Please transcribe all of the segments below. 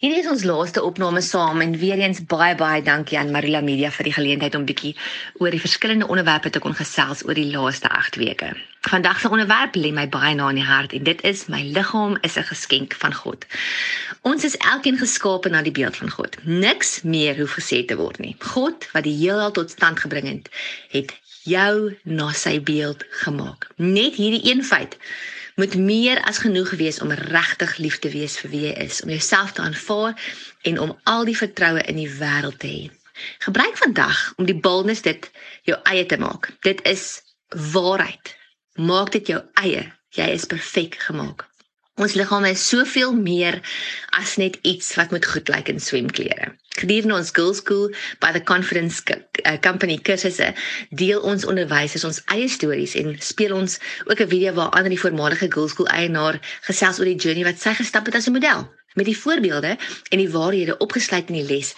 Hierdie is ons laaste opname saam en weer eens baie baie dankie aan Marula Media vir die geleentheid om bietjie oor die verskillende onderwerpe te kon gesels oor die laaste 8 weke. Vandag se onderwerp lê my baie na in die hart en dit is my liggaam is 'n geskenk van God. Ons is elkeen geskape na die beeld van God. Niks meer hoef gesê te word nie. God wat die heelal tot stand gebring het, het jou na sy beeld gemaak. Net hierdie een feit moet meer as genoeg wees om regtig lief te wees vir wie jy is, om jouself te aanvaar en om al die vertroue in die wêreld te hê. Gebruik vandag om die boldness dit jou eie te maak. Dit is waarheid. Maak dit jou eie. Jy is perfek gemaak. Ons liggaam is soveel meer as net iets wat moet goed lyk in swemklere. Gedurende ons Girls School by the Confidence uh, Company kursusse deel ons onderwysers ons eie stories en speel ons ook 'n video waar ander die voormalige Girls School eienaar gesels oor die journey wat sy gestap het as 'n model. Met die voorbeelde en die waarhede opgesluit in die les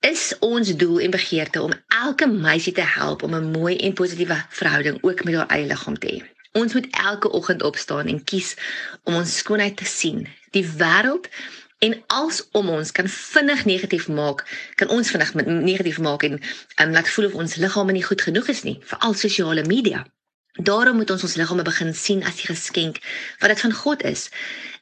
is ons doel en begeerte om elke meisie te help om 'n mooi en positiewe verhouding ook met haar eie liggaam te hê. Ons moet elke oggend opstaan en kies om ons skoonheid te sien. Die wêreld en als om ons kan vinnig negatief maak, kan ons vinnig negatief maak en um, laat voel of ons liggame nie goed genoeg is nie, veral sosiale media. Daarom moet ons ons liggame begin sien as die geskenk wat dit van God is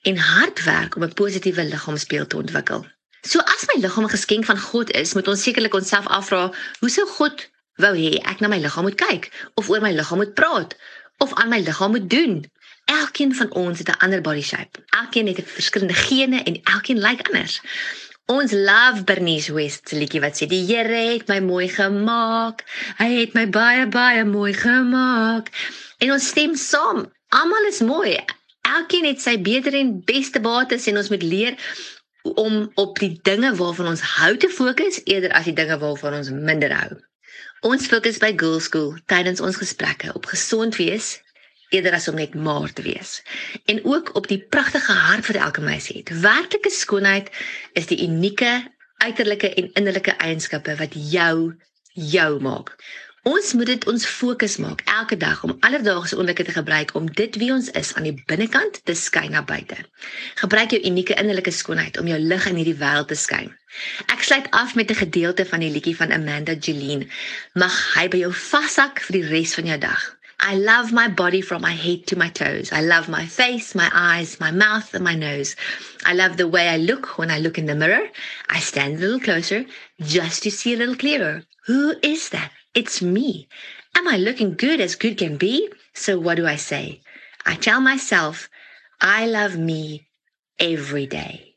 en hard werk om 'n positiewe liggaamsbeeld te ontwikkel. So as my liggaam 'n geskenk van God is, moet ons sekerlik onsself afvra, hoe sou God wou hê ek na my liggaam moet kyk of oor my liggaam moet praat? Of aan my liggaam moet doen. Elkeen van ons het 'n ander body shape. Elkeen het 'n verskillende gene en elkeen lyk anders. Ons love Bernice West se liedjie wat sê die Here het my mooi gemaak. Hy het my baie baie mooi gemaak. En ons stem saam. Almal is mooi. Elkeen het sy beter en beste bates en ons moet leer om op die dinge waarvan ons hou te fokus eerder as die dinge waarvan ons minder hou. Ons fokus by Girl School tydens ons gesprekke op gesond wees eerder as om net maar te wees en ook op die pragtige hart vir elke meisie het. Werklike skoonheid is die unieke uiterlike en innerlike eienskappe wat jou jou maak. Ons moet dit ons fokus maak elke dag om alledaagse oomblikke te gebruik om dit wie ons is aan die binnekant te skyn na buite. Gebruik jou unieke innerlike skoonheid om jou lig in hierdie wêreld te skyn. Ek sluit af met 'n gedeelte van die liedjie van Amanda Jeline. Mag hy by jou vashak vir die res van jou dag. I love my body from my head to my toes. I love my face, my eyes, my mouth and my nose. I love the way I look when I look in the mirror. I stand a little closer just to see a little clearer. Who is that? It's me. Am I looking good as good can be? So what do I say? I tell myself, I love me every day.